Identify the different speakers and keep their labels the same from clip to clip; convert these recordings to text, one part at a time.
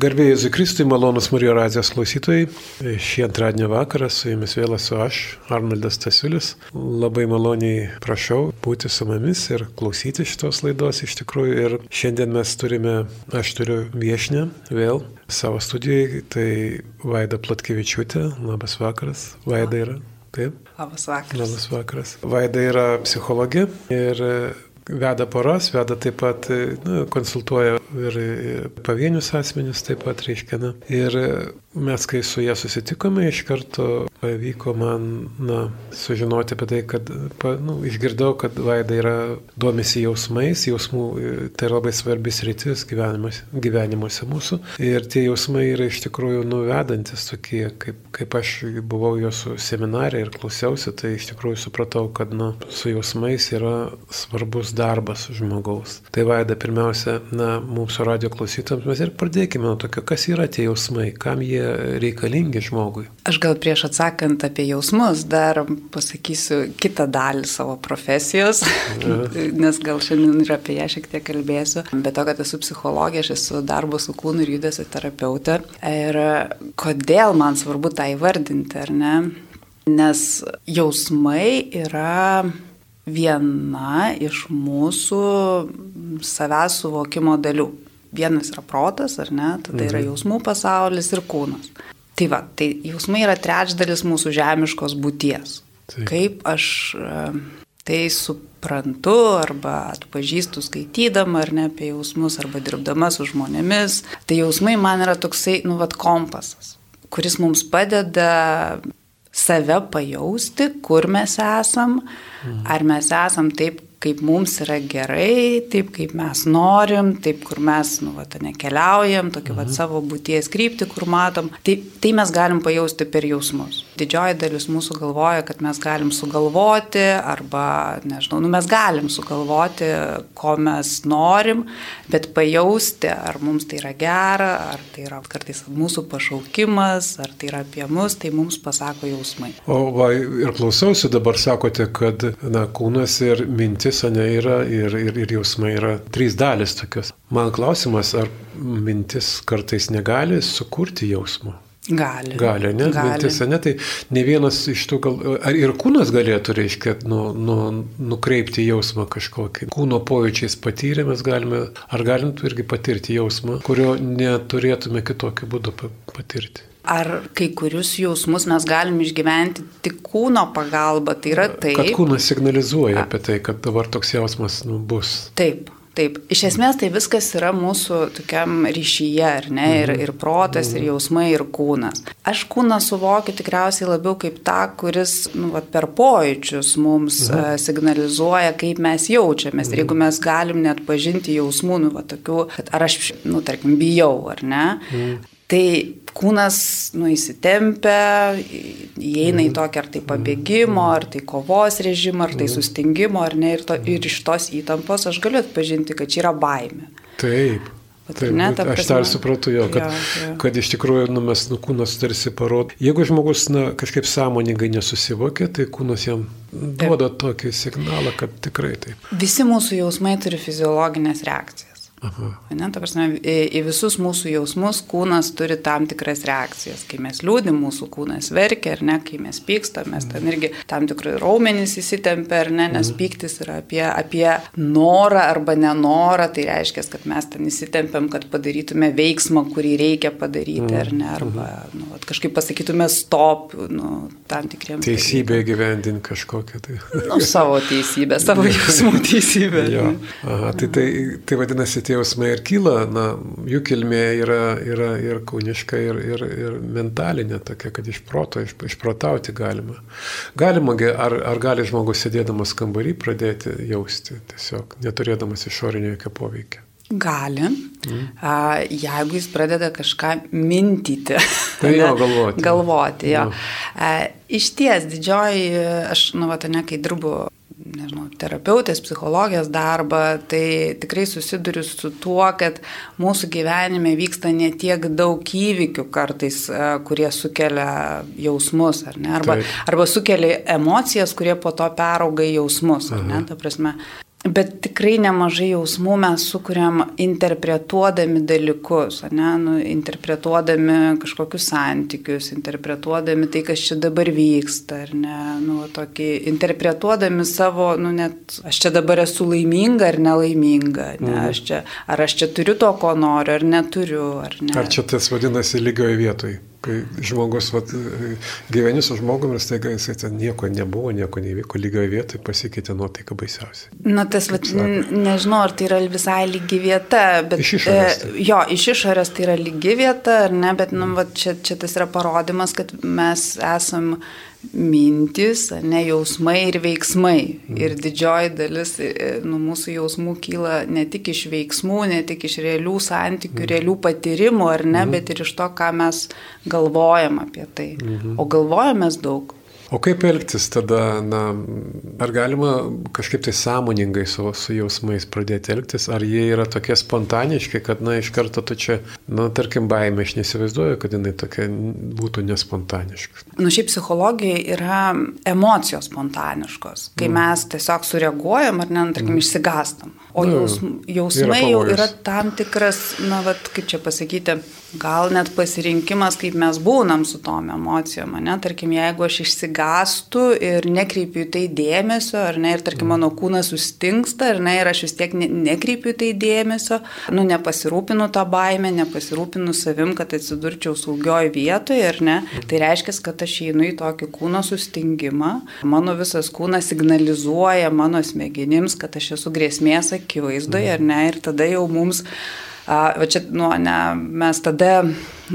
Speaker 1: Garbėjai Jėzui Kristui, malonus Marijos radijos klausytojai. Šį antradienio vakarą su jumis vėl esu aš, Arnoldas Tasiulis. Labai maloniai prašau būti su mumis ir klausyti šitos laidos iš tikrųjų. Ir šiandien mes turime, aš turiu viešinę vėl savo studijai, tai Vaida Platkevičiūtė. Labas vakaras. Vaida yra. Taip.
Speaker 2: Labas vakaras.
Speaker 1: Labas vakaras. Vaida yra psichologė ir veda poras, veda taip pat, na, konsultuoja ir pavienius asmenis taip pat, reiškia, na. Ir mes, kai su ją susitikome, iš karto pavyko man, na, sužinoti apie tai, kad, pa, nu, išgirdau, kad Vaida yra domisi jausmais, jausmų, tai yra labai svarbis rytis gyvenimuose mūsų. Ir tie jausmai yra iš tikrųjų nuvedantis tokie, kaip, kaip aš buvau jūsų seminarė ir klausiausi, tai iš tikrųjų supratau, kad, na, su jausmais yra svarbus darbas žmogaus. Tai Vaida, pirmiausia, na, mūsų radio klausytams mes ir pradėkime nuo tokio, kas yra tie jausmai, kam jie reikalingi žmogui.
Speaker 2: Aš gal prieš atsakant apie jausmus dar pasakysiu kitą dalį savo profesijos, nes gal šiandien ir apie ją šiek tiek kalbėsiu. Bet to, kad esu psichologė, aš esu darbo su kūnu ir judesio terapeutė. Ir kodėl man svarbu tą įvardinti, ar ne? Nes jausmai yra viena iš mūsų savęs suvokimo dalių. Vienas yra protas, ar ne, tada yra mhm. jausmų pasaulis ir kūnas. Tai va, tai jausmai yra trečdalis mūsų žemiškos būties. Taip. Kaip aš e, tai suprantu arba atpažįstu skaitydama ar ne apie jausmus arba dirbdama su žmonėmis, tai jausmai man yra toksai, nu, vad kompasas, kuris mums padeda save pajausti, kur mes esam, ar mes esam taip, kaip mums yra gerai, taip kaip mes norim, taip kur mes, nu, va, nekeliaujam, tokį, va, mhm. savo būties kryptį, kur matom. Tai, tai mes galim pajausti per jausmus. Didžioji dalis mūsų galvoja, kad mes galim sugalvoti, arba, nežinau, nu, mes galim sugalvoti, ko mes norim, bet pajausti, ar mums tai yra gera, ar tai yra kartais mūsų pašaukimas, ar tai yra apie mus, tai mums pasako jausmai.
Speaker 1: O va, ir klausiausi dabar sakote, kad na, kūnas ir mintis mintis, ne, yra ir, ir, ir jausmai yra trys dalis tokios. Man klausimas, ar mintis kartais negali sukurti jausmo?
Speaker 2: Gali.
Speaker 1: Gali, ne? Gali. Mintis, ne? Tai ne vienas iš tų gal... Ar ir kūnas galėtų, reiškia, nu, nu, nukreipti jausmą kažkokį. Kūno pojūčiais patyrę mes galime, ar galim irgi patirti jausmą, kurio neturėtume kitokiu būdu patirti.
Speaker 2: Ar kai kurius jausmus mes galim išgyventi tik kūno pagalba, tai yra taip.
Speaker 1: Kad kūnas signalizuoja apie tai, kad dabar toks jausmas nu, bus.
Speaker 2: Taip. Taip, iš esmės tai viskas yra mūsų tokiam ryšyje, ar ne, ir, mhm. ir protas, ir jausmai, ir kūnas. Aš kūną suvokiu tikriausiai labiau kaip tą, kuris nu, va, per pojūčius mums uh, signalizuoja, kaip mes jaučiamės. Ir jeigu mes galim net pažinti jausmų, nu, va, tokių, kad ar aš, nu, tarkim, bijau, ar ne, tai kūnas nu, įsitempia, įeina į mhm. tokį ar tai pabėgimo, ar tai kovos režimą, ar tai mhm. sustingimo, ar ne, ir, to, ir iš tos įtampos aš galiu atpažinti, kad čia yra baimė.
Speaker 1: Taip. Taip, ne, ta aš ir supratau jo, kad, jo, jo. kad iš tikrųjų nu, mes nu, kūnas tarsi parodo. Jeigu žmogus na, kažkaip sąmoningai nesusivokia, tai kūnas jam duoda taip. tokį signalą, kad tikrai taip.
Speaker 2: Visi mūsų jausmai turi fiziologinės reakcijas. Ne, ta prasme, į, į visus mūsų jausmus kūnas turi tam tikras reakcijas. Kai mes liūdim, mūsų kūnas verkia, ar ne, kai mes pykstam, mes ten irgi tam tikrai raumenys įsitempia, ar ne, nes mhm. pyktis yra apie, apie norą arba nenorą, tai reiškia, kad mes ten įsitempiam, kad padarytume veiksmą, kurį reikia padaryti, ar ne, arba mhm. nu, kažkaip pasakytume stop, nu, tam tikriems.
Speaker 1: Teisybė gyvendinti kažkokią tai.
Speaker 2: Nu, savo teisybę, savo jausmų teisybę.
Speaker 1: Aha, tai, tai, tai vadinasi, tie jausmai ir kyla, na, jų kilmė yra, yra ir kūniška, ir, ir, ir mentalinė tokia, kad iš proto, iš, išprotauti galima. Galima, ar, ar gali žmogus sėdėdamas kambarį pradėti jausti, tiesiog neturėdamas išorinio jokio poveikio.
Speaker 2: Gali, mm. a, jeigu jis pradeda kažką mintyti.
Speaker 1: Tai jo, galvoti.
Speaker 2: galvoti, jo. No. A, iš ties, didžioji, aš, nu, va, ne, kai dirbu nežinau, terapeutės, psichologijos darbą, tai tikrai susiduriu su tuo, kad mūsų gyvenime vyksta ne tiek daug įvykių kartais, e, kurie sukelia jausmus, ar ne, arba, Taip. arba sukelia emocijas, kurie po to perauga į jausmus, ar ne, ta prasme. Bet tikrai nemažai jausmų mes sukuriam interpretuodami dalykus, ne, nu, interpretuodami kažkokius santykius, interpretuodami tai, kas čia dabar vyksta, ar ne, nu, tokį, interpretuodami savo, nu, net, aš čia dabar esu laiminga ar nelaiminga, ne, mhm. aš čia, ar aš čia turiu to, ko noriu, ar neturiu, ar ne.
Speaker 1: Ar čia tas vadinasi lygioje vietoje? Kai žmogus vat, gyveni su žmogumi ir staiga jisai ten nieko nebuvo, nieko nevyko, lygioje vietoje pasikeitė nuotaika baisiausiai.
Speaker 2: Na, tas, vat, nežinau, ar tai yra visai lygi vieta, bet...
Speaker 1: Iš išorės. Tai.
Speaker 2: E, jo, iš išorės tai yra lygi vieta, ar ne, bet, nu, vat, čia, čia tas yra parodimas, kad mes esam mintis, ne jausmai ir veiksmai. Mm. Ir didžioji dalis e, nu, mūsų jausmų kyla ne tik iš veiksmų, ne tik iš realių santykių, mm. realių patyrimų, ar ne, mm. bet ir iš to, ką mes galvojam apie tai. Mm -hmm. O galvojame daug.
Speaker 1: O kaip elgtis tada, na, ar galima kažkaip tai sąmoningai su, su jausmais pradėti elgtis, ar jie yra tokie spontaniški, kad, na, iš karto tu čia, na, tarkim, baimė, aš neįsivaizduoju, kad jinai tokia būtų nespontaniška.
Speaker 2: Nu, šiaip psichologija yra emocijos spontaniškos, kai mm. mes tiesiog sureaguojam ar, ne, nu, tarkim, mm. išsigastam. O nu, jausm, jausmai yra jau yra tam tikras, na, vat, kaip čia pasakyti, gal net pasirinkimas, kaip mes būnam su tom emocijom, ne, tarkim, jeigu aš išsigastam, išsigastų ir nekreipiu į tai dėmesio, ar ne, ir tarkim mano kūnas sustingsta, ar ne, ir aš vis tiek ne, nekreipiu į tai dėmesio, nu, nepasirūpinu tą baimę, nepasirūpinu savim, kad atsidurčiau saugioj vietoje, ar ne, tai reiškia, kad aš einu į tokį kūno sustingimą, mano visas kūnas signalizuoja mano smegenims, kad aš esu grėsmės akivaizdoje, ar ne, ir tada jau mums Va čia, nu, ne, mes tada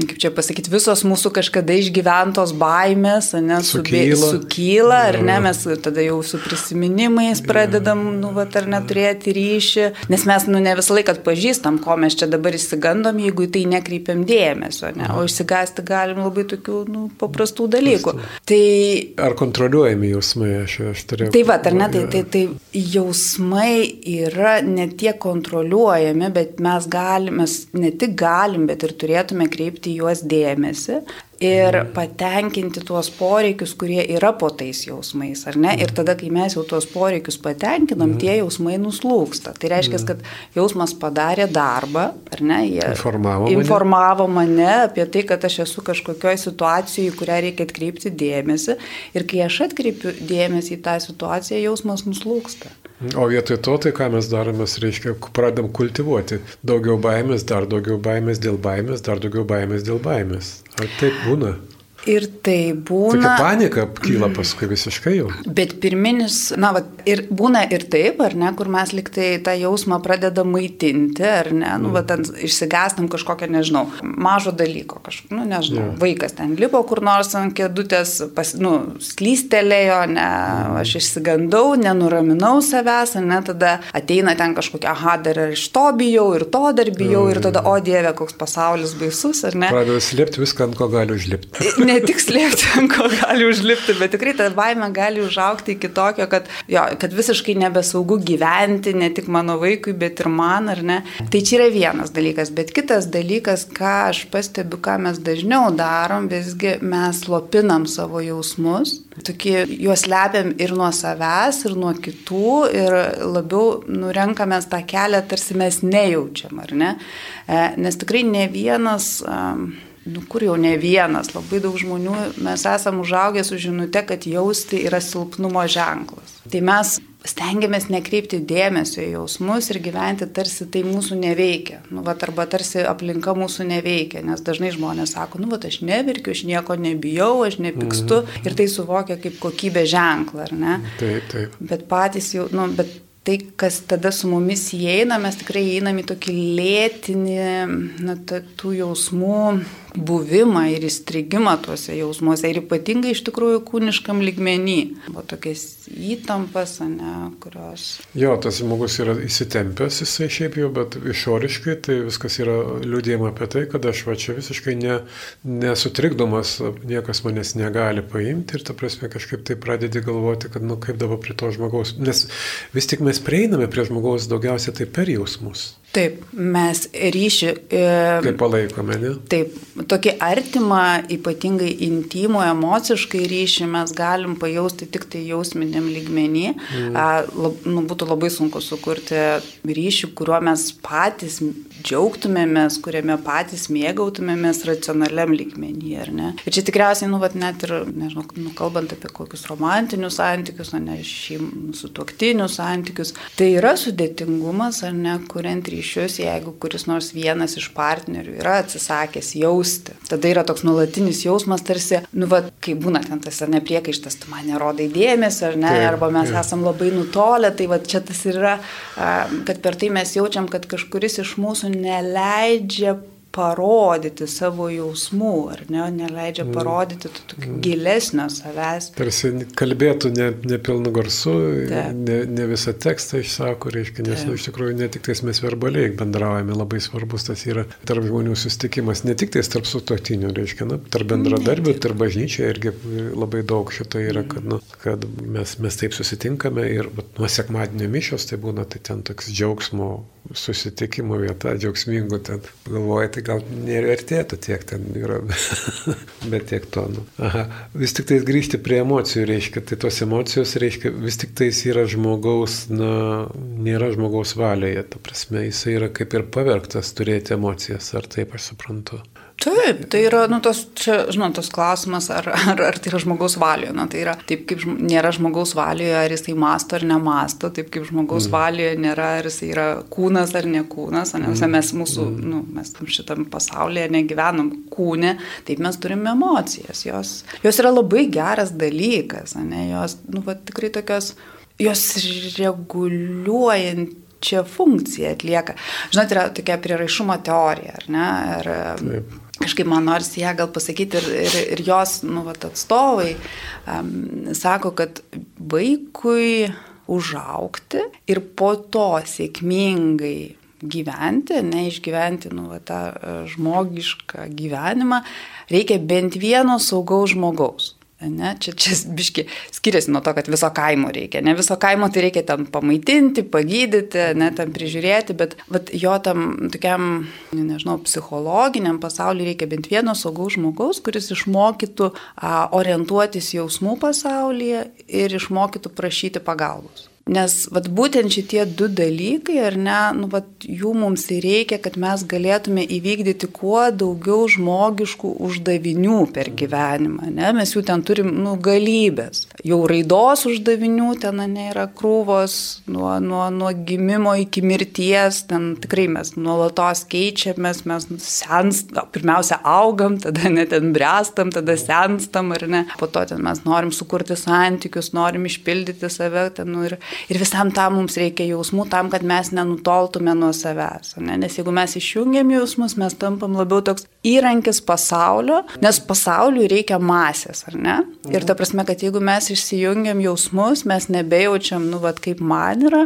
Speaker 2: kaip čia pasakyti, visos mūsų kažkada išgyventos baimės, ne,
Speaker 1: sukyla,
Speaker 2: sukyla ar ne, mes tada jau su prisiminimais pradedam, nu, va, ar neturėti ryšį, nes mes, nu, ne visą laiką pažįstam, ko mes čia dabar įsigandom, jeigu į tai nekreipiam dėmesio, ne, o išsigasti galim labai tokių, nu, paprastų dalykų. Tai...
Speaker 1: Ar kontroliuojami jausmai, aš, aš turėjau.
Speaker 2: Tai va, ar ne, tai, tai, tai jausmai yra ne tiek kontroliuojami, bet mes galim, mes ne tik galim, bet ir turėtume kreipti atkreipti juos dėmesį ir patenkinti tuos poreikius, kurie yra po tais jausmais, ar ne? Ir tada, kai mes jau tuos poreikius patenkinam, tie jausmai nuslūksta. Tai reiškia, kad jausmas padarė darbą, ar ne?
Speaker 1: Jie informavo mane.
Speaker 2: informavo mane apie tai, kad aš esu kažkokioje situacijoje, į kurią reikia atkreipti dėmesį. Ir kai aš atkreipiu dėmesį į tą situaciją, jausmas nuslūksta.
Speaker 1: O vietoj to, tai ką mes darome, reiškia, pradam kultivuoti daugiau baimės, dar daugiau baimės dėl baimės, dar daugiau baimės dėl baimės. Ar taip būna?
Speaker 2: Ir tai būna.
Speaker 1: Tokia panika kyla paskui visiškai jau.
Speaker 2: Bet pirminis, na, va, ir būna ir taip, ar ne, kur mes liktai tą jausmą pradedam maitinti, ar ne, nu, mm. va, ten išsigastam kažkokią, nežinau, mažo dalyko, kažkokio, nu, nežinau, yeah. vaikas ten lipo kur nors ant kėdutės, pas, nu, slystelėjo, ne, mm. aš išsigandau, nenuraminau savęs, ne, tada ateina ten kažkokia, aha, dar ir iš to bijau, ir to dar bijau, mm. ir tada, o Dieve, koks pasaulis baisus, ar ne?
Speaker 1: Pradeda slėpti viską, ant ko gali užlipti.
Speaker 2: ne tik slėpti, ant ko gali užlipti, bet tikrai ta baime gali užaukti iki tokio, kad, jo, kad visiškai nebesaugu gyventi, ne tik mano vaikui, bet ir man, ar ne. Tai čia yra vienas dalykas, bet kitas dalykas, ką aš pastebiu, ką mes dažniau darom, visgi mes lopinam savo jausmus, tokie juos lepiam ir nuo savęs, ir nuo kitų, ir labiau nurenkamės tą kelią, tarsi mes nejaučiam, ar ne. E, nes tikrai ne vienas um, nu kur jau ne vienas, labai daug žmonių mes esame užaugę su žinute, kad jausti yra silpnumo ženklas. Tai mes stengiamės nekreipti dėmesio į jausmus ir gyventi tarsi tai mūsų neveikia. Nu, va, arba tarsi aplinka mūsų neveikia, nes dažnai žmonės sako, nu, va, aš neverkiu, aš nieko nebijau, aš nepykstu mm. ir tai suvokia kaip kokybė ženklą, ar ne?
Speaker 1: Taip, taip.
Speaker 2: Bet patys jau, nu, bet tai, kas tada su mumis įeina, mes tikrai įeinam į tokį lėtinį, na, tų jausmų buvimą ir įstrigimą tuose jausmuose ir ypatingai iš tikrųjų kūniškam ligmenį. Buvo tokias įtampas, ne, kurios.
Speaker 1: Jo, tas žmogus yra įsitempęs, jisai šiaip jau, bet išoriškai tai viskas yra liūdėjama apie tai, kad aš va čia visiškai ne, nesutrikdomas, niekas manęs negali paimti ir ta prasme kažkaip tai pradedi galvoti, kad nu kaip dabar prie to žmogaus, nes vis tik mes prieiname prie žmogaus daugiausia tai per jausmus.
Speaker 2: Taip, mes ryšį. E,
Speaker 1: Kaip palaikome, ne?
Speaker 2: Taip, tokį artimą, ypatingai intimų, emociškai ryšį mes galim pajausti tik tai jausminiam lygmenį. Mm. A, lab, nu, būtų labai sunku sukurti ryšį, kuriuo mes patys džiaugtumėmės, kuriame patys mėgautumėmės racionaliam lygmenį, ar ne? Ir čia tikriausiai, nu, vat, net ir, nežinau, nu, kalbant apie kokius romantinius santykius, o ne šeim, su tuoktinius santykius, tai yra sudėtingumas, ar ne, kuriant ryšį ryšius, jeigu kuris nors vienas iš partnerių yra atsisakęs jausti. Tada yra toks nulatinis jausmas, tarsi, nu, va, kai būna ten tas ar nepriekaištas, tu man nerodai dėmesio, ar ne, taip, arba mes taip. esam labai nutolę, tai va čia tas ir yra, kad per tai mes jaučiam, kad kažkuris iš mūsų neleidžia parodyti savo jausmų, ar ne, neleidžia mm. parodyti to tokio mm. gilesnio savęs.
Speaker 1: Tarsi kalbėtų ne, ne pilnu garsu, ne, ne visą tekstą išsako, reiškia, nes nu, iš tikrųjų ne tik tais mes verbaliai bendraujame, labai svarbus tas yra tarp žmonių susitikimas, ne tik tais tarp sutoktinių, reiškia, na, tarp bendradarbių, tarp bažnyčioje irgi labai daug šito yra, kad, nu, kad mes, mes taip susitinkame ir nuo sekmadienio mišios tai būna, tai ten toks džiaugsmo susitikimo vieta, džiaugsmingų, ten galvoja, tai gal nevertėtų tiek ten yra, bet tiek tonų. Aha. Vis tik tai grįžti prie emocijų, reiškia, tai tos emocijos, reiškia, vis tik tai yra žmogaus, na, nėra žmogaus valioje, ta prasme, jisai yra kaip ir pavergtas turėti emocijas, ar taip aš suprantu.
Speaker 2: Taip, tai yra, nu, tos, čia, žinot, tos klausimas, ar, ar, ar tai yra žmogaus valioje. Na, tai yra, taip kaip nėra žmogaus valioje, ar jisai masto ar nemasto, taip kaip žmogaus mm. valioje nėra, ar jisai yra kūnas ar ne kūnas, ne, mm. mes mūsų, mm. nu, mes šitam pasaulyje negyvenam kūne, taip mes turime emocijas. Jos, jos yra labai geras dalykas, ne, jos, nu, va, tikrai tokios, jos reguliuojant čia funkciją atlieka. Žinot, yra tokia priraišumo teorija, ar ne? Ir, Taip kažkaip man nors ją gal pasakyti ir, ir, ir jos nu, vat, atstovai um, sako, kad vaikui užaukti ir po to sėkmingai gyventi, neišgyventi nu, va, tą e, žmogišką gyvenimą, reikia bent vieno saugaus žmogaus. Ne, čia, čia biški skiriasi nuo to, kad viso kaimo reikia. Ne viso kaimo tai reikia ten pamaitinti, pagydyti, ne tam prižiūrėti, bet vat, jo tam tokiam, nežinau, psichologiniam pasauliu reikia bent vieno saugaus žmogaus, kuris išmokytų a, orientuotis jausmų pasaulyje ir išmokytų prašyti pagalbos. Nes vat, būtent šitie du dalykai, ar ne, nu, vat, jų mums reikia, kad mes galėtume įvykdyti kuo daugiau žmogiškų uždavinių per gyvenimą. Ne? Mes jų ten turim nu, galybės. Jau raidos uždavinių ten ne, yra krūvos, nuo, nuo, nuo gimimo iki mirties, ten tikrai mes nuolatos keičiamės, mes sens, pirmiausia augam, tada net ten brestam, tada senstam, ar ne. Po to ten mes norim sukurti santykius, norim išpildyti save, ten, nu, ir, Ir visam tam mums reikia jausmų tam, kad mes nenutoltume nuo savęs. Ne? Nes jeigu mes išjungiam jausmus, mes tampam labiau toks įrankis pasaulio, nes pasauliui reikia masės, ar ne? Ir ta prasme, kad jeigu mes išsijungiam jausmus, mes nebejaučiam, nu, vad kaip man yra,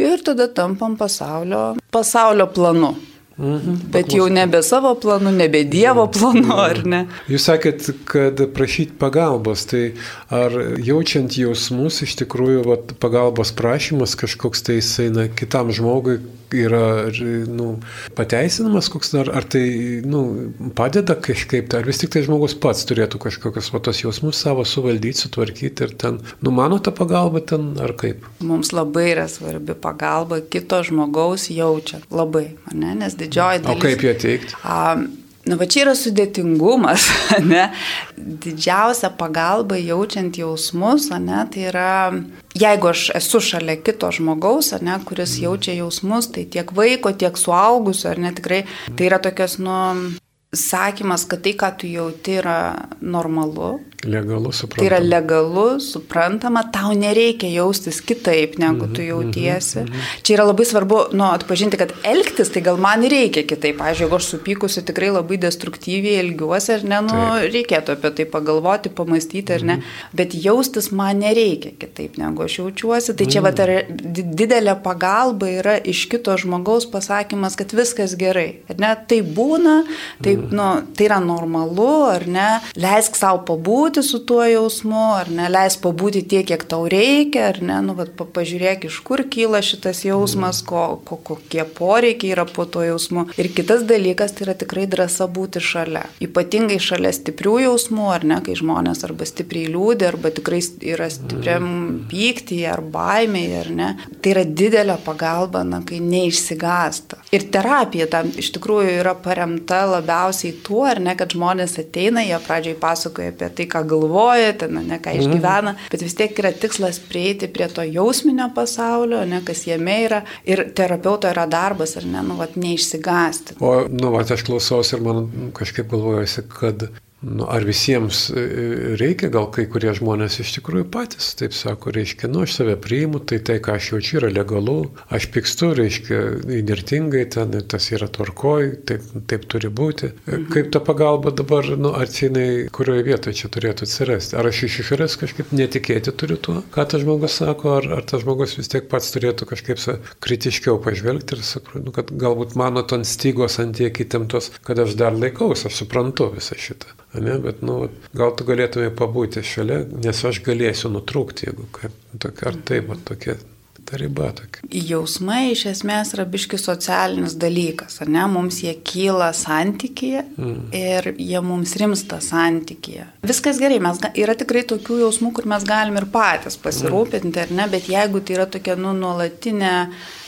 Speaker 2: ir tada tampam pasaulio, pasaulio planu. Mhm, Bet jau nebe savo planu, nebe Dievo planu, ar ne?
Speaker 1: Jūs sakėt, kad prašyti pagalbos, tai ar jaučiant jausmus iš tikrųjų vat, pagalbos prašymas kažkoks tai jisai na, kitam žmogui yra nu, pateisinamas koks, ar, ar tai nu, padeda kažkaip, tai ar vis tik tai žmogus pats turėtų kažkokius va, tos jausmus savo suvaldyti, sutvarkyti ir ten, nu, mano ta pagalba ten, ar kaip?
Speaker 2: Mums labai yra svarbi pagalba kito žmogaus jaučia, labai, ne, nes didžioji dalis.
Speaker 1: O kaip ją teikti?
Speaker 2: Um, Na, va čia yra sudėtingumas, ne? Didžiausia pagalba jaučiant jausmus, ne, tai yra, jeigu aš esu šalia kito žmogaus, ne, kuris jaučia jausmus, tai tiek vaiko, tiek suaugusio, ar ne, tikrai, tai yra tokios, nu, sakymas, kad tai, ką tu jauti, yra normalu,
Speaker 1: Legalu, suprantama.
Speaker 2: Tai yra legalu, suprantama, tau nereikia jaustis kitaip, negu tu mhm, jautiesi. Mm -hmm. Čia yra labai svarbu, nu, atpažinti, kad elgtis, tai gal man reikia kitaip. Pavyzdžiui, jeigu aš supykusi tikrai labai destruktyviai elgiuosi, ar ne, nu, Taip. reikėtų apie tai pagalvoti, pamastyti, ar ne. Mm -hmm. Bet jaustis man nereikia kitaip, negu aš jaučiuosi. Tai čia mm -hmm. va, didelė pagalba yra iš kito žmogaus pasakymas, kad viskas gerai. Ar ne, tai būna, tai, mm -hmm. nu, tai yra normalu, ar ne, leisk savo pabūti pabūti su tuo jausmu, ar ne, leis pabūti tiek, kiek tau reikia, ar ne, nu, vat, pažiūrėk, iš kur kyla šitas jausmas, ko, ko, kokie poreikiai yra po to jausmu. Ir kitas dalykas tai yra tikrai drąsa būti šalia. Ypatingai šalia stiprių jausmų, ar ne, kai žmonės arba stipriai liūdė, arba tikrai yra stipriam pyktyje, ar baimėje, ar ne. Tai yra didelė pagalba, na, kai neišsigasta. Ir terapija tam iš tikrųjų yra paremta labiausiai tuo, ar ne, kad žmonės ateina, jie pradžioj pasakoja apie tai, ką galvoja, ten, ne, ką išgyvena, mhm. bet vis tiek yra tikslas prieiti prie to jausminio pasaulio, ne, kas jame yra. Ir terapeuto yra darbas, ar ne, nu, vat, neišsigasti.
Speaker 1: O, nu, va, aš klausausi ir man kažkaip galvojasi, kad Nu, ar visiems e, reikia, gal kai kurie žmonės iš tikrųjų patys taip sako, reiškia, nu, aš save priimu, tai tai, ką aš jaučiu, yra legalu, aš pykstu, reiškia, įnirtingai ten, tas yra tvarkoj, taip, taip turi būti. Mhm. Kaip ta pagalba dabar, nu, ar jinai, kurioje vietoje čia turėtų atsirasti? Ar aš iš išorės kažkaip netikėti turiu tuo, ką tas žmogus sako, ar, ar tas žmogus vis tiek pats turėtų kažkaip kritiškiau pažvelgti ir sakyti, nu, kad galbūt mano ton stygos ant tiek įtemptos, kad aš dar laikausi, aš suprantu visą šitą. Ne, bet, nu, gal tu galėtumai pabūti šalia, nes aš galėsiu nutrūkti, jeigu kaip, tokia, ar taip, ar tokia ta riba tokia.
Speaker 2: Jausmai iš esmės yra biški socialinis dalykas, ar ne? Mums jie kyla santykėje mm. ir jie mums rimsta santykėje. Viskas gerai, mes, yra tikrai tokių jausmų, kur mes galim ir patys pasirūpinti, mm. ar ne, bet jeigu tai yra tokia, nu, nuolatinė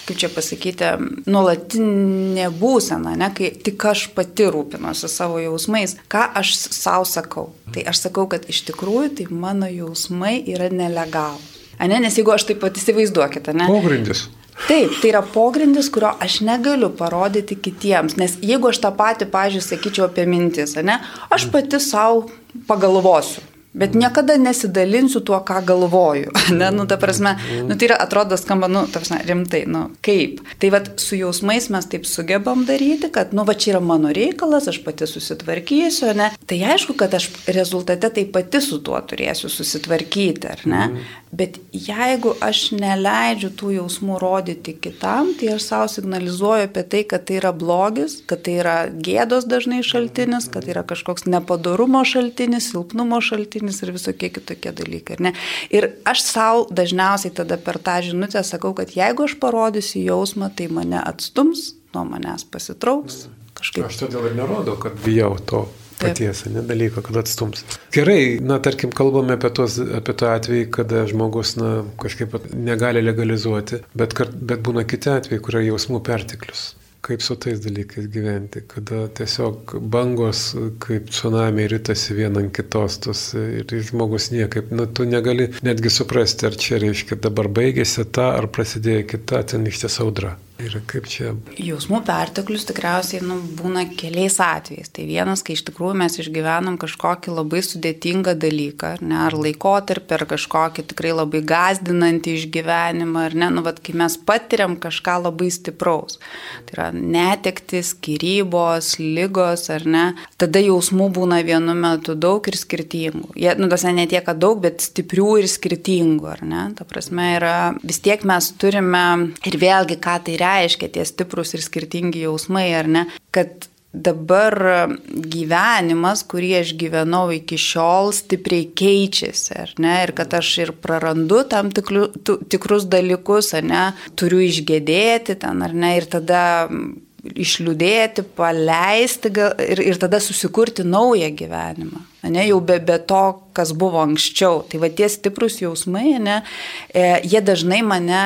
Speaker 2: kaip čia pasakyti, nuolatinė būsena, ne, kai tik aš pati rūpinuosi savo jausmais. Ką aš savo sakau? Tai aš sakau, kad iš tikrųjų tai mano jausmai yra nelegalūs. Ane, nes jeigu aš taip pat įsivaizduokite, ne?
Speaker 1: Pogrindis.
Speaker 2: Taip, tai yra pogrindis, kurio aš negaliu parodyti kitiems, nes jeigu aš tą patį, pažiūrėjau, sakyčiau apie mintis, ne, aš pati savo pagalvosiu, Bet niekada nesidalinsiu tuo, ką galvoju. Ne, nu, ta prasme, nu, tai yra, atrodo, skamba, nu, ta prasme, rimtai, nu, kaip. Tai vad, su jausmais mes taip sugebam daryti, kad, nu, va, čia yra mano reikalas, aš pati susitvarkysiu, ne. Tai aišku, kad aš rezultate tai pati su tuo turėsiu susitvarkyti, ar ne. Mm. Bet jeigu aš neleidžiu tų jausmų rodyti kitam, tai aš savo signalizuoju apie tai, kad tai yra blogis, kad tai yra gėdos dažnai šaltinis, kad tai yra kažkoks nepadarumo šaltinis, silpnumo šaltinis šaltinis ir visokie kitokie dalykai. Ne? Ir aš savo dažniausiai tada per tą žinutę sakau, kad jeigu aš parodysiu jausmą, tai mane atstums, nuo manęs pasitrauks. Kažkaip.
Speaker 1: Aš todėl ir nerodau, kad bijau to paties, ne dalyko, kad atstums. Gerai, na, tarkim, kalbame apie, tos, apie tą atvejį, kada žmogus, na, kažkaip negali legalizuoti, bet, bet būna kiti atvejai, kur yra jausmų perteklius kaip su tais dalykais gyventi, kada tiesiog bangos kaip tsunami rytasi vieną ant kitos tos ir žmogus niekaip, nu, tu negali netgi suprasti, ar čia reiškia dabar baigėsi ta, ar prasidėjo kita, ten iš tiesų audra. Ir kaip čia?
Speaker 2: Jausmų perteklius tikriausiai nu, būna keliais atvejais. Tai vienas, kai iš tikrųjų mes išgyvenam kažkokį labai sudėtingą dalyką, ne, ar laikotarpį, ar kažkokį tikrai labai gazdinantį išgyvenimą, ar ne, nu, vat, kai mes patiriam kažką labai stipraus. Tai yra netektis, skirybos, lygos, ar ne, tada jausmų būna vienu metu daug ir skirtingų. Jie, nu, tas ne tiek daug, bet stiprių ir skirtingų, ar ne? Ta prasme yra, vis tiek mes turime ir vėlgi, ką tai reiškia reiškia tie stiprus ir skirtingi jausmai, ar ne, kad dabar gyvenimas, kurį aš gyvenau iki šiol, stipriai keičiasi, ar ne, ir kad aš ir prarandu tam tikliu, tu, tikrus dalykus, ar ne, turiu išgėdėti ten, ar ne, ir tada išliūdėti, paleisti gal, ir, ir tada susikurti naują gyvenimą, ne, jau be, be to, kas buvo anksčiau. Tai va tie stiprus jausmai, ne, e, jie dažnai mane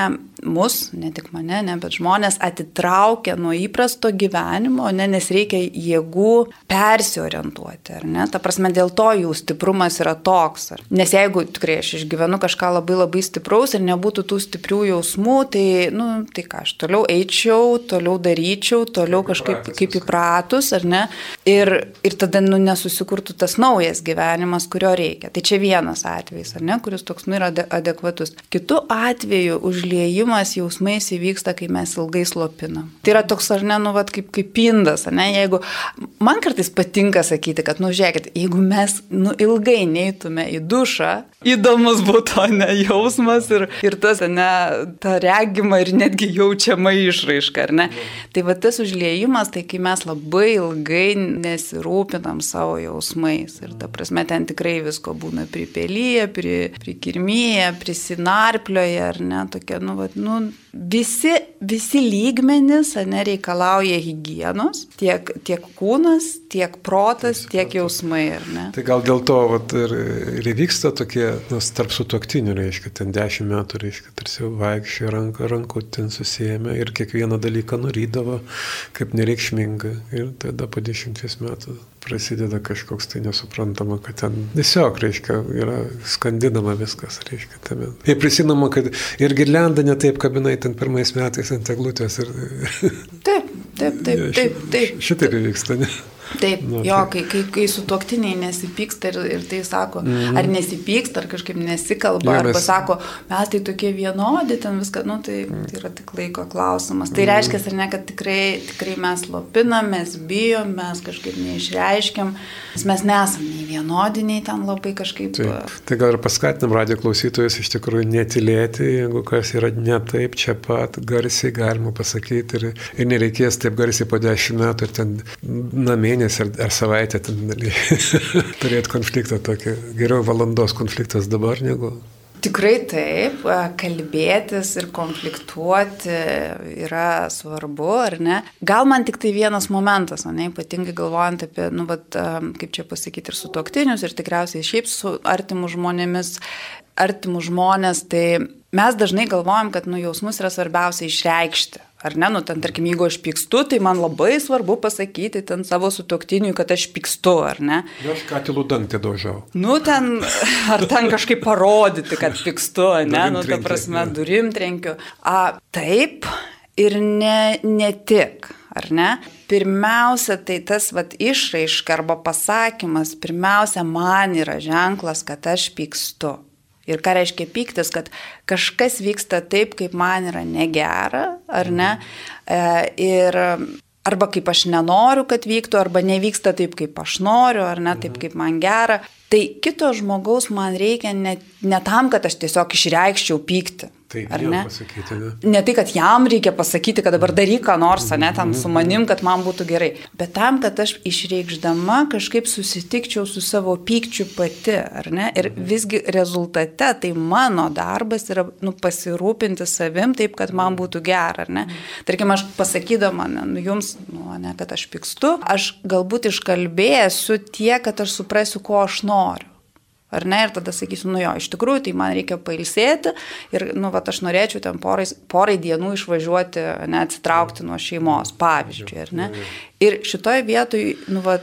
Speaker 2: mus, ne tik mane, ne, bet žmonės atitraukia nuo įprasto gyvenimo, ne, nes reikia jėgų persiorientuoti, ar ne? Ta prasme, dėl to jų stiprumas yra toks. Ar, nes jeigu tikrai aš išgyvenu kažką labai labai stipraus ir nebūtų tų stiprių jausmų, tai, nu, tai ką, aš toliau eičiau, toliau daryčiau, toliau kažkaip kaip įpratus, ar ne? Ir, ir tada, nu, nesusikurtų tas naujas gyvenimas, kurio reikia. Tai čia vienas atvejis, ar ne, kuris toks, nu, yra adekvatus. Kitu atveju užliejimas jausmais įvyksta, kai mes ilgai slopinam. Tai yra toks, ar ne, nu, vat, kaip, kaip pindas, ne, jeigu man kartais patinka sakyti, kad, nu, žiūrėkit, jeigu mes, nu, ilgai neitume į dušą, įdomus būtų, ne, jausmas ir, ir tas, ne, ta regima ir netgi jaučiama išraiška, ar ne. Tai va tas užliejimas, tai kai mes labai ilgai nesirūpinam savo jausmais. Ir ta prasme, ten tikrai visko būna pripelyje, pri, prikirmyje, prisinarplioje, ar ne, tokia, nu, va, nu, visi, visi lygmenys, ne, reikalauja hygienos, tiek, tiek kūnas, tiek protas, tiek jausmai, ar ne.
Speaker 1: Tai gal dėl to vat, ir, ir įvyksta tokie, nors tarp sutoktinių, reiškia, ten dešimt metų, reiškia, tarsi vaikščiojo ranką, rankų ten susijėmė ir kiekvieną dalyką nurydavo kaip nereikšmingą. Ir tada po dešimties metų prasideda kažkoks tai nesuprantama, kad ten tiesiog, reiškia, yra skandinama viskas, reiškia, tame. Ir prisimama, kad ir girlenda ne taip kabinai ten pirmais metais ant eglutės. Ir...
Speaker 2: Taip, taip, taip, taip. taip.
Speaker 1: Šitaip įvyksta, ne?
Speaker 2: Taip, nu, jo, kai, kai, kai su tuoktiniai nesipyksta ir, ir tai sako, mm -hmm. ar nesipyksta, ar kažkaip nesikalba, ar pasako, mes tai tokie vienodi, ten viską, nu tai, tai yra tik laiko klausimas. Tai -hmm. reiškia, ar ne, kad tikrai, tikrai mes lopinam, mes bijom, mes kažkaip neišreiškiam, mes nesam nei vienodi, nei ten labai kažkaip.
Speaker 1: Taip. Tai gal ir paskatinam radio klausytojus iš tikrųjų netilėti, jeigu kas yra ne taip, čia pat garsiai galima pasakyti ir, ir nereikės taip garsiai po dešimt metų ir ten namie mėnesį ar, ar savaitę turėti konfliktą tokį. Geriau valandos konfliktas dabar negu.
Speaker 2: Tikrai taip, kalbėtis ir konfliktuoti yra svarbu, ar ne? Gal man tik tai vienas momentas, ne, ypatingai galvojant apie, nu, vat, kaip čia pasakyti, ir su toktinius, ir tikriausiai šiaip su artimu žmonėmis, artimu žmonės, tai mes dažnai galvojam, kad, nu, jausmus yra svarbiausia išreikšti. Ar ne, nu ten, tarkim, jeigu aš pykstu, tai man labai svarbu pasakyti ten savo sutoktiniui, kad aš pykstu, ar ne?
Speaker 1: Aš katilų dantį daužiau.
Speaker 2: Nu ten, ar ten kažkaip parodyti, kad pykstu, ne, nu ta prasme, ne. durim trenkiu. A, taip ir ne, ne tik, ar ne? Pirmiausia, tai tas vat, išraiška arba pasakymas, pirmiausia, man yra ženklas, kad aš pykstu. Ir ką reiškia pyktis, kad kažkas vyksta taip, kaip man yra negera, ar ne? E, ir arba kaip aš nenoriu, kad vyktų, arba nevyksta taip, kaip aš noriu, ar ne taip, kaip man gera. Tai kito žmogaus man reikia ne, ne tam, kad aš tiesiog išreikščiau pyktį.
Speaker 1: Tai ar ne? Pasakyti, ne?
Speaker 2: Ne tai, kad jam reikia pasakyti, kad dabar daryk ką nors, ne, ten su manim, kad man būtų gerai. Bet tam, kad aš išreikšdama kažkaip susitikčiau su savo pykčiu pati, ar ne? Ir visgi rezultate tai mano darbas yra nu, pasirūpinti savim taip, kad man būtų gera, ar ne? Tarkim, aš pasakydama ne, nu, jums, nu, ne, kad aš pykstu, aš galbūt iškalbėsiu tiek, kad aš suprasiu, ko aš noriu. Ar ne? Ir tada sakysiu, nu jo, iš tikrųjų, tai man reikia pailsėti ir, nu, va, aš norėčiau ten porai, porai dienų išvažiuoti, neatsitraukti nuo šeimos, pavyzdžiui, ar ne? Ir šitoje vietoje, nu, va,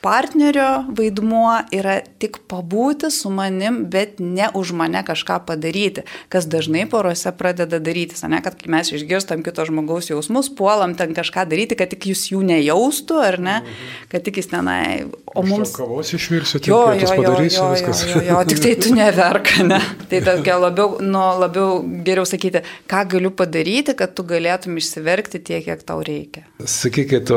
Speaker 2: partnerio vaidmuo yra tik pabūti su manim, bet ne už mane kažką padaryti, kas dažnai porose pradeda daryti, ne, kad kai mes išgirstam kito žmogaus jausmus, puolam ten kažką daryti, kad tik jūs jų nejaustų, ar ne, kad tik jis tenai, o mums...
Speaker 1: Kavos išvirsiu, jo, jo, jo, padarysiu,
Speaker 2: jo,
Speaker 1: viskas.
Speaker 2: Jo, jo, jo, tik tai tu neverk, ne. Tai tokia labiau, nu, labiau geriau sakyti, ką galiu padaryti, kad tu galėtum išsiverkti tiek, kiek tau reikia.
Speaker 1: Sakykit,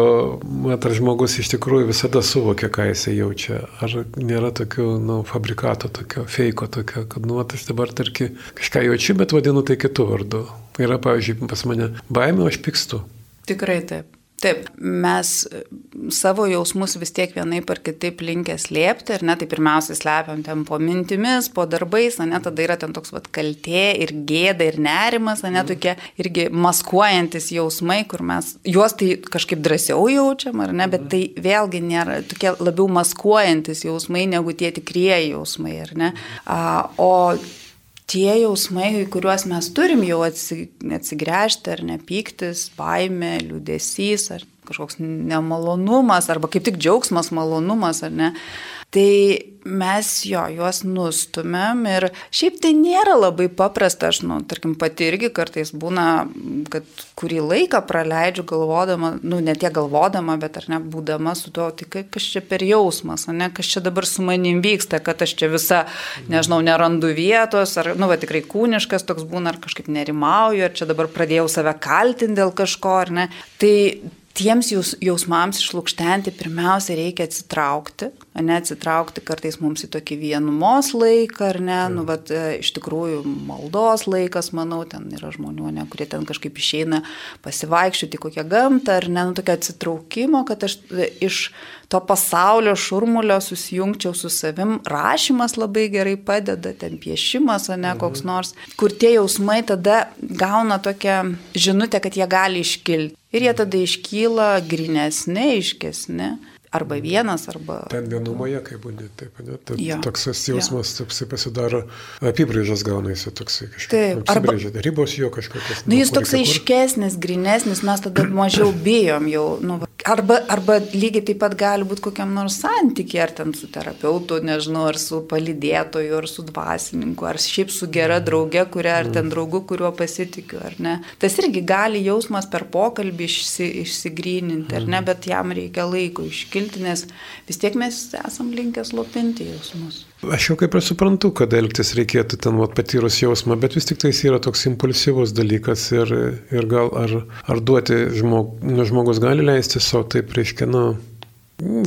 Speaker 1: mat, ar žmogus iš tikrųjų visada suvokia, ką jisai jaučia. Ar nėra tokių, nu, fabrikato tokio, feiko tokio, kad, nu, aš dabar, tarki, kažką jaučiu, bet vadinu tai kitų vardu. Yra, pavyzdžiui, pas mane baimė, aš pykstu.
Speaker 2: Tikrai taip. Taip, mes e, savo jausmus vis tiek vienaip ar kitaip linkę slėpti, ir ne, tai pirmiausia slepiam ten po mintimis, po darbais, ne, tada yra ten toks vat kaltė ir gėda ir nerimas, ne, tokie irgi maskuojantis jausmai, kur mes juos tai kažkaip drąsiau jaučiam, ar ne, bet tai vėlgi nėra tokie labiau maskuojantis jausmai negu tie tikrieji jausmai, ar ne. A, o tie jausmai, kuriuos mes turim jau atsigręžti, ar nepyktis, baime, liūdėsys, ar kažkoks nemalonumas, arba kaip tik džiaugsmas, malonumas, ar ne, tai mes jo, juos nustumėm ir šiaip tai nėra labai paprasta, aš, nu, tarkim, pati irgi kartais būna, kad kurį laiką praleidžiu galvodama, nu, ne tiek galvodama, bet ar ne, būdama su tuo, tai kas čia per jausmas, ne, kas čia dabar su manim vyksta, kad aš čia visa, nežinau, nerandu vietos, ar, nu, va, tikrai kūniškas toks būna, ar kažkaip nerimauju, ar čia dabar pradėjau save kaltinti dėl kažko, ar ne. Tai tiems jaus, jausmams išlūkštenti pirmiausia reikia atsitraukti, ne atsitraukti kartais mums į tokį vienumos laiką, ar ne, nu, bet iš tikrųjų maldos laikas, manau, ten yra žmonių, ne, kurie ten kažkaip išeina pasivaikščioti kokią gamtą, ar ne, nu, tokio atsitraukimo, kad aš iš to pasaulio šurmulio susijungčiau su savim, rašymas labai gerai padeda, ten piešimas, ne mhm. koks nors, kur tie jausmai tada gauna tokią žinutę, kad jie gali iškilti. Ir jie tada iškyla grinesni, aiškesni arba vienas, arba...
Speaker 1: Ten vienumoje, kaip būdė, taip, ne? Ta, ja. Toks jausmas, ja. toksai pasidaro, apibrėžas gaunasi toksai. Taip, arba... Ribos jo kažkokios.
Speaker 2: Nu, jis toks aiškesnis, grinesnis, mes tada mažiau bijom jau. Nu, arba, arba lygiai taip pat gali būti kokiam nors santykiai, ar ten su terapeutu, nežinau, ar su palidėtoju, ar su dvasininku, ar šiaip su gera drauge, kuria, ar ten draugu, kuriuo pasitikiu, ar ne. Tas irgi gali jausmas per pokalbį išsi, išsigryninti, ar ne, bet jam reikia laiko iškilti kilti, nes vis tiek mes esam linkę slopinti jausmus.
Speaker 1: Aš jau kaip ir suprantu, kad elgtis reikėtų ten vat, patyrus jausmą, bet vis tik tai yra toks impulsyvus dalykas ir, ir gal ar, ar duoti žmog, nu, žmogus gali leisti savo taip, reiškia, nu,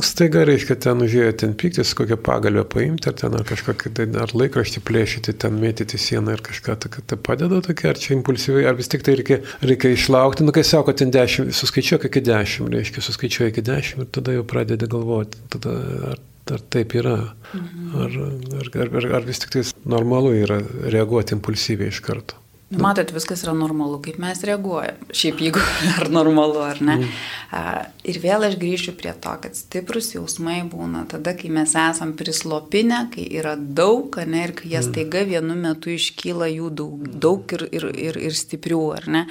Speaker 1: Staiga reiškia ten užėjo ten pyktis, kokią pagalbę paimti, ar ten ar kažkokį, tai, ar laikraštį plėšyti, ten mėtyti sieną ir kažką, tai, tai padeda tokia, ar čia impulsyviai, ar vis tik tai reikia, reikia išlaukti, nu kai sako, ten dešimt, suskaičiuok iki dešimt, reiškia, suskaičiuok iki dešimt ir tada jau pradedi galvoti, tada ar, ar taip yra, mhm. ar, ar, ar, ar vis tik tai normalu yra reaguoti impulsyviai iš karto.
Speaker 2: Matot, viskas yra normalu, kaip mes reaguojam. Šiaip jeigu ar normalu ar ne. Mm. Ir vėl aš grįšiu prie to, kad stiprus jausmai būna tada, kai mes esam prislopinę, kai yra daug, ne, ir kai jie mm. staiga vienu metu iškyla jų daug, daug ir, ir, ir, ir stiprių, ar ne.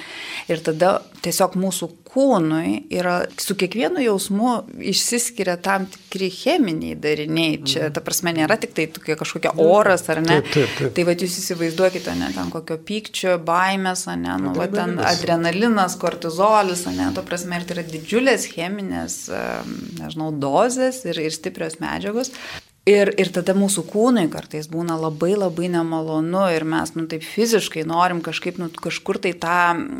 Speaker 2: Ir tada tiesiog mūsų kūnui yra, su kiekvienu jausmu išsiskiria tam tikri cheminiai dariniai. Čia, mm. ta prasme, nėra tik tai kažkokia oras, ar ne. Taip, taip, taip. Tai vad jūs įsivaizduokite, ne, ten kokio pykčio pykčio, baimės, ne, nu, va, ten adrenalinas, kortizolis, ne, to prasme, ir tai yra didžiulės cheminės, nežinau, dozės ir, ir stiprios medžiagos. Ir, ir tada mūsų kūnui kartais būna labai labai nemalonu ir mes, nu, taip fiziškai norim kažkaip, nu, kažkur tai tą,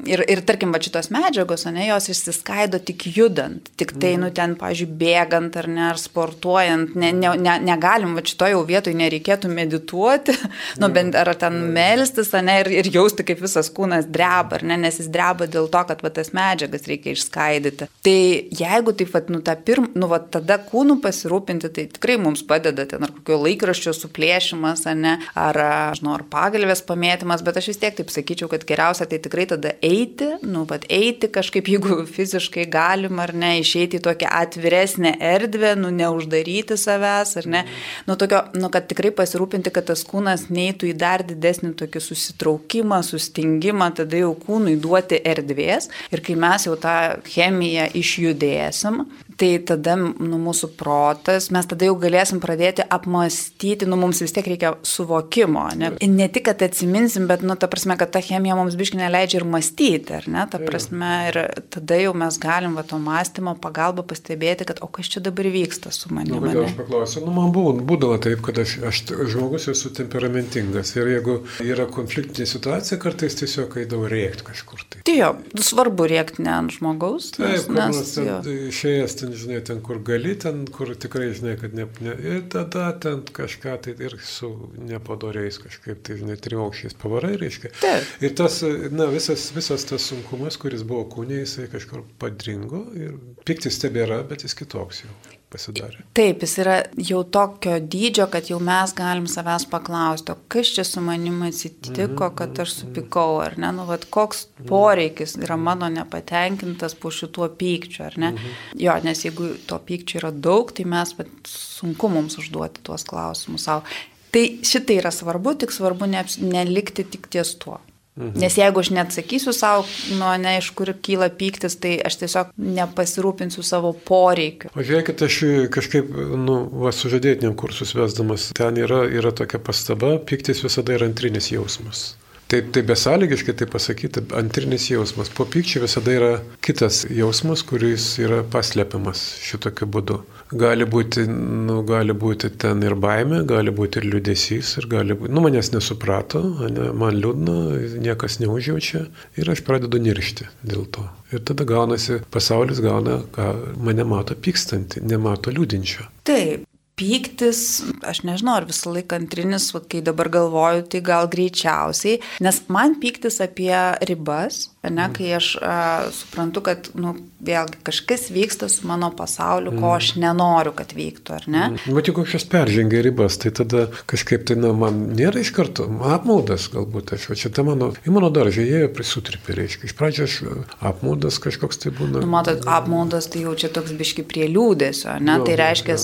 Speaker 2: ir, ir tarkim, va šitos medžiagos, ne, jos išsiskaido tik judant, tik tai, nu, ten, pažiūrėjau, bėgant ar ne, ar sportuojant, ne, ne, ne, negalim, va šitoje jau vietoje nereikėtų medituoti, nu, bent ar ten melstis, ne, ir, ir jausti, kaip visas kūnas dreba, ar ne, nes jis dreba dėl to, kad va tas medžiagas reikia išskaidyti. Tai jeigu taip, va, nu, tą pirmą, nu, va tada kūnų pasirūpinti, tai tikrai mums padeda prasideda ten ar kokio laikraščio suplėšimas, ar ne, ar, žinau, ar pagalvės pamėtymas, bet aš vis tiek taip sakyčiau, kad geriausia tai tikrai tada eiti, nu, bet eiti kažkaip, jeigu fiziškai galim ar ne, išeiti į tokią atviresnę erdvę, nu, neuždaryti savęs, ar ne, nu, tokio, nu, kad tikrai pasirūpinti, kad tas kūnas neitų į dar didesnį tokį susitraukimą, sustingimą, tada jau kūnui duoti erdvės. Ir kai mes jau tą chemiją išjudėsim, tai tada nu, mūsų protas, mes tada jau galėsim pradėti apmastyti, nu, mums vis tiek reikia suvokimo. Ne, ne tik, kad atsiminsim, bet, nu, ta prasme, kad ta chemija mums biškinė leidžia ir mąstyti, ar ne, ta prasme, ir tada jau mes galim va to mąstymo pagalba pastebėti, kad o kas čia dabar vyksta su manimi.
Speaker 1: Nu, aš paklausiu, nu, man buvo, būdavo taip, kad aš, aš žmogus esu temperamentingas ir jeigu yra konfliktinė situacija, kartais tiesiog eidavau rėkti kažkur. Tai,
Speaker 2: tai jo, svarbu rėkti ne ant žmogaus.
Speaker 1: Taip, nes, nes išėjęs ten, žinai, ten kur gali, ten kur tikrai, žinai, kad ne, ne ir tada ten kažką tai ir su nepadoriais kažkaip, tai, žinai, triaukščiais pavarai, reiškia. Taip. Ir tas, na, visas, visas tas sunkumas, kuris buvo kūnė, jisai kažkur padringo ir piktis tebėra, bet jis kitoks jau pasidarė.
Speaker 2: Taip, jis yra jau tokio dydžio, kad jau mes galim savęs paklausti, kas čia su manimi atsitiko, kad aš mhm, supikau, ar ne, nu, vat, koks poreikis yra mano nepatenkintas po šituo pykčiu, ar ne. Mhm. Jo, nes jeigu to pykčio yra daug, tai mes vat, sunku mums užduoti tuos klausimus savo. Tai šitai yra svarbu, tik svarbu ne, nelikti tik ties tuo. Mhm. Nes jeigu aš neatsakysiu savo, nu, ne iš kur kyla pyktis, tai aš tiesiog nepasirūpinsiu savo poreikiu.
Speaker 1: O žiūrėkit, aš kažkaip, nu, va, sužadėtiniam kursus vesdamas, ten yra, yra tokia pastaba, pyktis visada yra antrinis jausmas. Taip, tai besąlygiškai tai pasakyti, antrinis jausmas. Po pykčio visada yra kitas jausmas, kuris yra paslėpiamas šitokiu būdu. Gali būti, nu, gali būti ten ir baime, gali būti ir liūdėsys, ir gali būti, nu, manęs nesuprato, ne, man liūdna, niekas neužjaučia ir aš pradedu niršti dėl to. Ir tada gaunasi, pasaulis gauna, ką mane mato pykstantį, nemato liūdinčio.
Speaker 2: Taip, pyktis, aš nežinau, ar visą laiką antrinis, kai dabar galvoju, tai gal greičiausiai, nes man pyktis apie ribas, ne, kai aš a, suprantu, kad, nu, vėlgi kažkas vyksta su mano pasauliu, ko aš mm. nenoriu, kad vyktų, ar ne?
Speaker 1: Bet mm. jeigu kažkas peržengia ribas, tai tada kažkaip tai, na, man nėra iš karto apmaudas, galbūt aš, čia ta mano, į mano daržą jie prisutripė, reiškia, iš pradžio aš apmaudas kažkoks tai būna.
Speaker 2: Nu, matot, apmaudas tai jau čia toks biški prie liūdėsio, ne, jo, tai reiškia,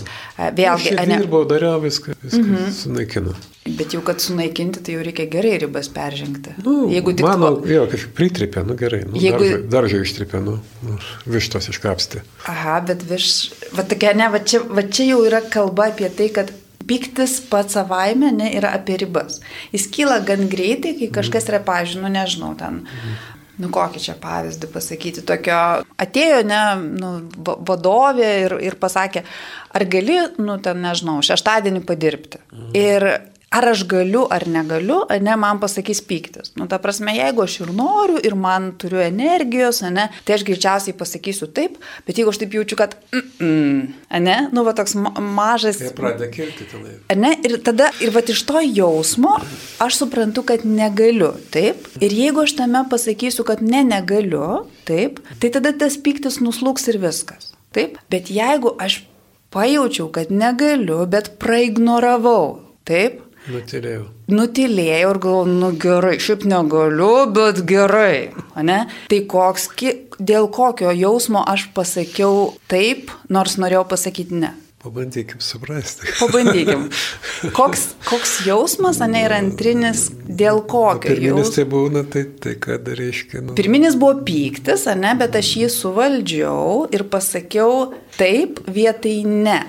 Speaker 2: vėlgi
Speaker 1: vėlgi. Aš dirbau, dariau viską, viską mm -hmm. sunaikinu.
Speaker 2: Bet jau, kad sunaikinti, tai jau reikia gerai ribas peržengti.
Speaker 1: Nu, Jeigu tik... Mano, to... jo, kažkaip pritripė, nu gerai. Nu, Jeigu... Daržai, ištripė, nu, nu, vištos iškapsti.
Speaker 2: Aha, bet viš... Va, tokia, ne, va, čia, va čia jau yra kalba apie tai, kad Piktis pats savaime ne, yra apie ribas. Jis kyla gan greitai, kai kažkas yra, pažiūrėjau, nu nežinau, ten mhm nu kokį čia pavyzdį pasakyti, tokio atėjo, ne, nu, vadovė ir, ir pasakė, ar gali, nu, ten nežinau, šeštadienį padirbti. Mhm. Ir ar aš galiu ar negaliu, ne, man pasakys pyktis. Nu, ta prasme, jeigu aš ir noriu, ir man turiu energijos, ne, tai aš greičiausiai pasakysiu taip, bet jeigu aš taip jaučiu, kad, mm, mm, ne, nu, va toks ma mažas.
Speaker 1: Tai pradeda kilti tenai.
Speaker 2: Ne, ir tada, ir va iš to jausmo aš suprantu, kad negaliu, taip. Ir jeigu aš tame pasakysiu, kad ne, negaliu, taip, tai tada tas pyktis nuslūks ir viskas. Taip, bet jeigu aš pajaučiau, kad negaliu, bet praignoravau, taip,
Speaker 1: Nutilėjau.
Speaker 2: Nutilėjau ir galvoju, nu gerai, šiaip negaliu, bet gerai. Ne? Tai koks, dėl kokio jausmo aš pasakiau taip, nors norėjau pasakyti ne.
Speaker 1: Pabandykim suprasti.
Speaker 2: Pabandykim. Koks, koks jausmas, ne, yra antrinis, dėl kokio?
Speaker 1: Pirminis jaus... tai būna, tai, tai kad reiškia.
Speaker 2: Nu... Pirminis buvo pyktis, ne, bet aš jį suvaldžiau ir pasakiau taip vietai ne.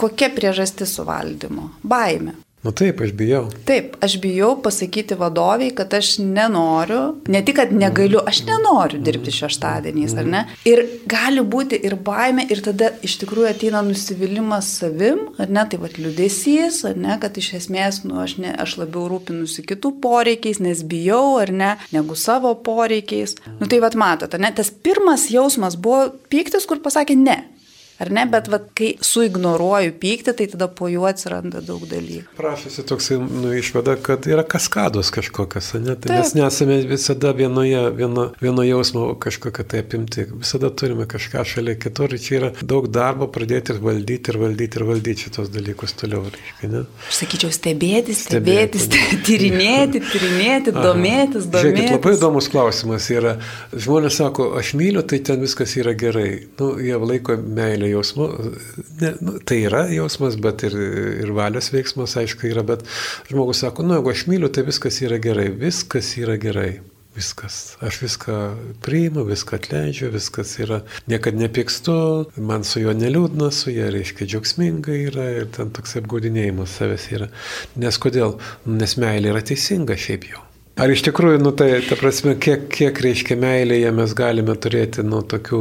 Speaker 2: Kokia priežastis suvaldymo? Baime.
Speaker 1: Nu taip, aš bijau.
Speaker 2: Taip, aš bijau pasakyti vadoviai, kad aš nenoriu, ne tik, kad negaliu, aš nenoriu dirbti šeštadieniais, ar ne? Ir gali būti ir baime, ir tada iš tikrųjų ateina nusivylimas savim, ar ne, tai vad liudesys, ar ne, kad iš esmės, nu, aš, ne, aš labiau rūpinusi kitų poreikiais, nes bijau, ar ne, negu savo poreikiais. Nu tai vad matote, ne, tas pirmas jausmas buvo pyktis, kur pasakė ne. Ar ne, bet vat, kai suignoruoju pyktį, tai tada po juo atsiranda daug dalykų.
Speaker 1: Prašosi toks nu, išvada, kad yra kaskados kažkokios, ne? Tai mes nesame visada vienoje, vieno, vieno jausmo kažkokia tai apimti. Visada turime kažką šalia kitur ir čia yra daug darbo pradėti ir valdyti ir valdyti ir valdyti šitos dalykus toliau. Reiškia, ne?
Speaker 2: Aš sakyčiau, stebėti, stebėti, stebėti tyrinėti, tyrinėti, domėtis, domėtis. Žiūrėkit,
Speaker 1: labai įdomus klausimas yra. Žmonės sako, aš myliu, tai ten viskas yra gerai. Nu, jie laiko meilę jausmu, ne, nu, tai yra jausmas, bet ir, ir valios veiksmas, aišku, yra, bet žmogus sako, nu, jeigu aš myliu, tai viskas yra gerai, viskas yra gerai. Viskas. Aš viską priimu, viską atleidžiu, viskas yra, niekad nepykstu, man su juo neliūdna, su juo reiškia džiaugsminga yra ir ten toks apgaudinėjimas savęs yra. Nes kodėl? Nes meilė yra teisinga šiaip jau. Ar iš tikrųjų, nu tai, ta prasme, kiek, kiek reiškia meilėje mes galime turėti, nu, tokių,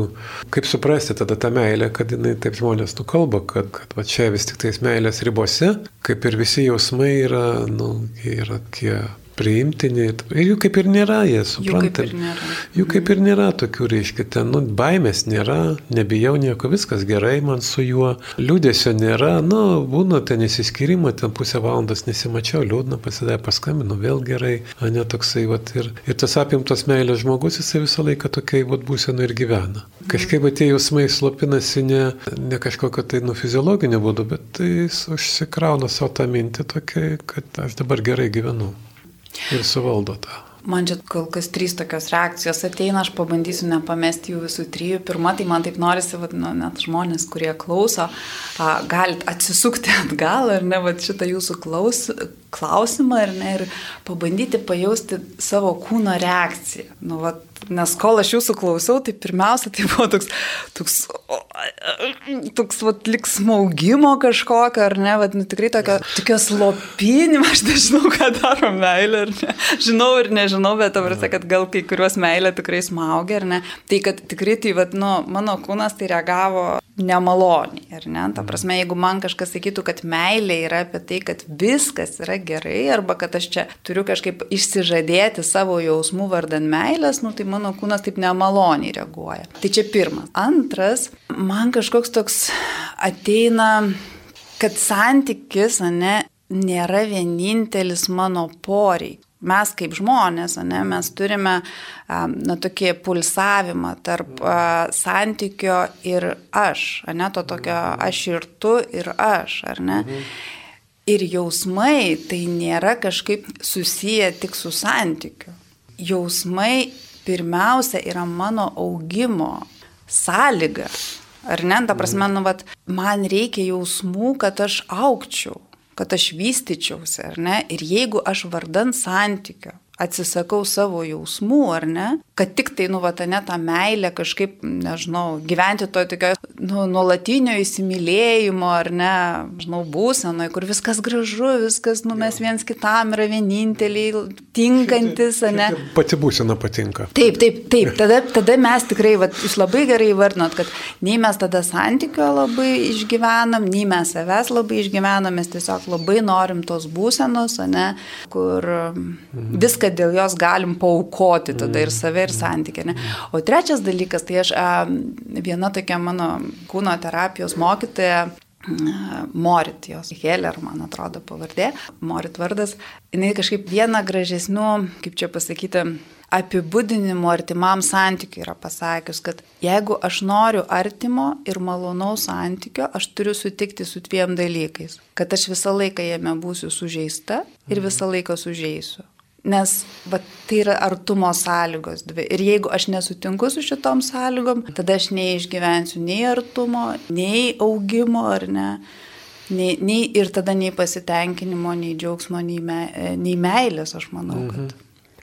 Speaker 1: kaip suprasti tada tą meilę, kad jinai taip žmonės nukalba, kad, kad va čia vis tik tais meilės ribose, kaip ir visi jausmai yra, nu, yra tie priimtini. Ir jų kaip ir nėra, jie supranta. Jų kaip ir nėra, jų kaip ir nėra tokių, reiškia, ten, nu, baimės nėra, nebijau nieko, viskas gerai man su juo, liūdėsio nėra, nu, būna ten įsiskirimo, ten pusę valandos nesimačiau, liūdna, pasidavė, paskambinu, vėl gerai, ne toksai, vat, ir, ir tas apimtas meilės žmogus, jisai visą laiką tokiai, vat, būsenu ir gyvena. Kažkaip tie jausmai slopinasi ne, ne kažkokio tai, nu, fiziologinio būdu, bet tai jis užsikrauna savo tą mintį tokia, kad aš dabar gerai gyvenu. Ir suvaldo tą.
Speaker 2: Man čia kol kas trys tokios reakcijos ateina, aš pabandysiu nepamesti jų visų trijų. Pirma, tai man taip norisi, vat, nu, net žmonės, kurie klauso, a, galit atsisukti atgal ir ne, vat, šitą jūsų klaus, klausimą ir, ne, ir pabandyti pajausti savo kūno reakciją. Nu, vat, nes kol aš jūsų klausiau, tai pirmiausia, tai buvo toks, toks, toks vat, lik smaugimo kažkokio, ar ne, vat, nu, tikrai tokio, tokio slopinimo, aš nežinau, ką daro meilė, ar ne, žinau ir nežinau, bet tavrasi, kad gal kai kuriuos meilė tikrai smaugia, ar ne, tai kad tikrai tai, vat, nu, mano kūnas tai reagavo nemaloniai, ar ne, ta prasme, jeigu man kažkas sakytų, kad meilė yra apie tai, kad viskas yra gerai, arba kad aš čia turiu kažkaip išsižadėti savo jausmų vardan meilės, nu, tai mano kūnas taip nemaloniai reaguoja. Tai čia pirmas. Antras, man kažkoks toks ateina, kad santykis, ne, nėra vienintelis mano poreikis mes kaip žmonės, ne, mes turime na, tokį pulsavimą tarp a, santykio ir aš, ne, to tokio aš ir tu ir aš, ar ne? Ir jausmai tai nėra kažkaip susiję tik su santykiu. Jausmai pirmiausia yra mano augimo sąlyga. Ar ne? Ta prasme, nu, vat, man reikia jausmų, kad aš aukčiau, kad aš vystyčiausi, ar ne? Ir jeigu aš vardan santykio atsisakau savo jausmų, ar ne, kad tik tai, nu, vatane tą meilę kažkaip, nežinau, gyventi to tokio, nu, nuolatinio įsimylėjimo, ar ne, žinau, būsenoje, kur viskas gražu, viskas, nu, mes viens kitam yra vieninteliai, tinkantis, ar ne.
Speaker 1: Pati būsena patinka.
Speaker 2: Taip, taip, taip, tada, tada mes tikrai, vat, jūs labai gerai vardinot, kad nei mes tada santykio labai išgyvenam, nei mes savęs labai išgyvenam, mes tiesiog labai norim tos būsenos, ne, kur mhm. viską dėl jos galim paukoti tada ir save, ir santykį. Ne? O trečias dalykas, tai aš viena tokia mano kūno terapijos mokytoja, Morit jos, Heller, man atrodo pavardė, Morit vardas, jinai kažkaip viena gražesnių, kaip čia pasakyti, apibūdinimų artimam santykiu yra pasakius, kad jeigu aš noriu artimo ir malonaus santykio, aš turiu sutikti su dviem dalykais. Kad aš visą laiką jame būsiu sužeista ir visą laiką sužeisiu. Nes va, tai yra artumo sąlygos dvi. Ir jeigu aš nesutinku su šitom sąlygom, tada aš neišgyvensiu nei artumo, nei augimo, ar ne. Nei, nei, ir tada nei pasitenkinimo, nei džiaugsmo, nei, me, nei meilės, aš manau, kad.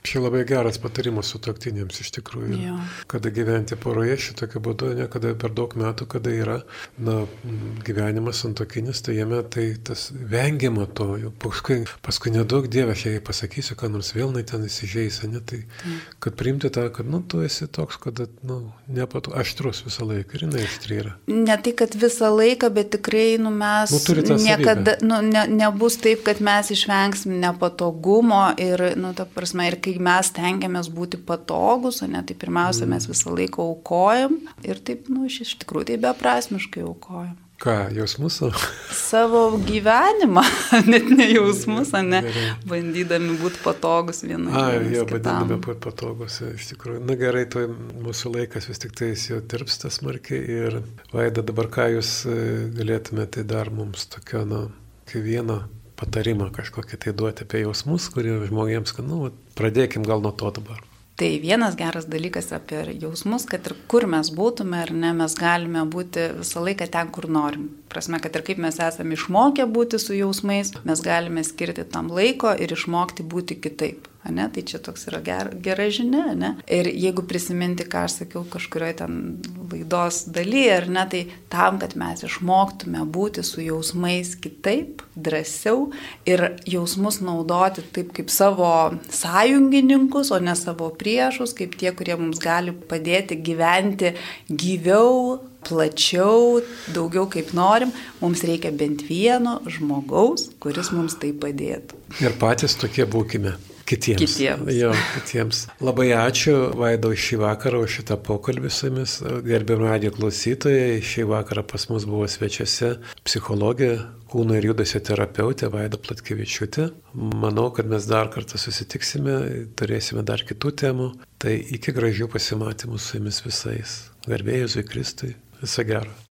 Speaker 1: Čia labai geras patarimas su toktinėms iš tikrųjų. Jo. Kada gyventi poroje šitokiu būdu, ne kada per daug metų, kada yra na, gyvenimas santokinis, tai jame tai tas vengiama to. Paskui, paskui nedaug dievė, aš jai pasakysiu, ką nors vėl na ten įsižeis, ne, tai mm. kad priimti tą, kad nu, tu esi toks, kad nu, nepatu, aštrus visą laiką ir jinai aštri yra.
Speaker 2: Ne tai, kad visą laiką, bet tikrai nu, mes
Speaker 1: nu,
Speaker 2: niekada nu, ne, nebus taip, kad mes išvengsim nepatogumo ir, nu, ta prasme, ir kai mes tengiamės būti patogus, ne, tai pirmiausia, mes mm. visą laiką aukojam ir taip, nu, iš tikrųjų, tai beprasmiškai aukojam.
Speaker 1: Ką, jausmus savo?
Speaker 2: Savo gyvenimą, net ne jausmus, ne, bandydami būti patogus vienai.
Speaker 1: A, jo, bandydami būti patogus, iš tikrųjų. Na gerai, to mūsų laikas vis tik tai jau tirpsta smarkiai ir Vaida, dabar ką jūs e, galėtumėte dar mums tokio, na, kaip vieną patarimą kažkokį tai duoti apie jausmus, kurie žmonėms, kad, nu, pradėkim gal nuo to dabar.
Speaker 2: Tai vienas geras dalykas apie jausmus, kad ir kur mes būtume ar ne, mes galime būti visą laiką ten, kur norim. Prasme, kad ir kaip mes esame išmokę būti su jausmais, mes galime skirti tam laiko ir išmokti būti kitaip. Ne? Tai čia toks yra ger, gera žinia. Ne? Ir jeigu prisiminti, ką aš sakiau kažkurioje ten laidos dalyje, ar ne, tai tam, kad mes išmoktume būti su jausmais kitaip, drąsiau ir jausmus naudoti taip kaip savo sąjungininkus, o ne savo priešus, kaip tie, kurie mums gali padėti gyventi gyviau, plačiau, daugiau kaip norim, mums reikia bent vieno žmogaus, kuris mums tai padėtų.
Speaker 1: Ir patys tokie būkime. Kitiems.
Speaker 2: Kitiems.
Speaker 1: Jo, kitiems. Labai ačiū Vaidau šį vakarą už šitą pokalbį su jumis. Gerbėm radio klausytojai, šį vakarą pas mus buvo svečiuose psichologė, kūno ir judesio terapeutė Vaida Platkevičiūtė. Manau, kad mes dar kartą susitiksime, turėsime dar kitų temų. Tai iki gražių pasimatymų su jumis visais. Garbėjai Jėzui Kristui. Viso gero.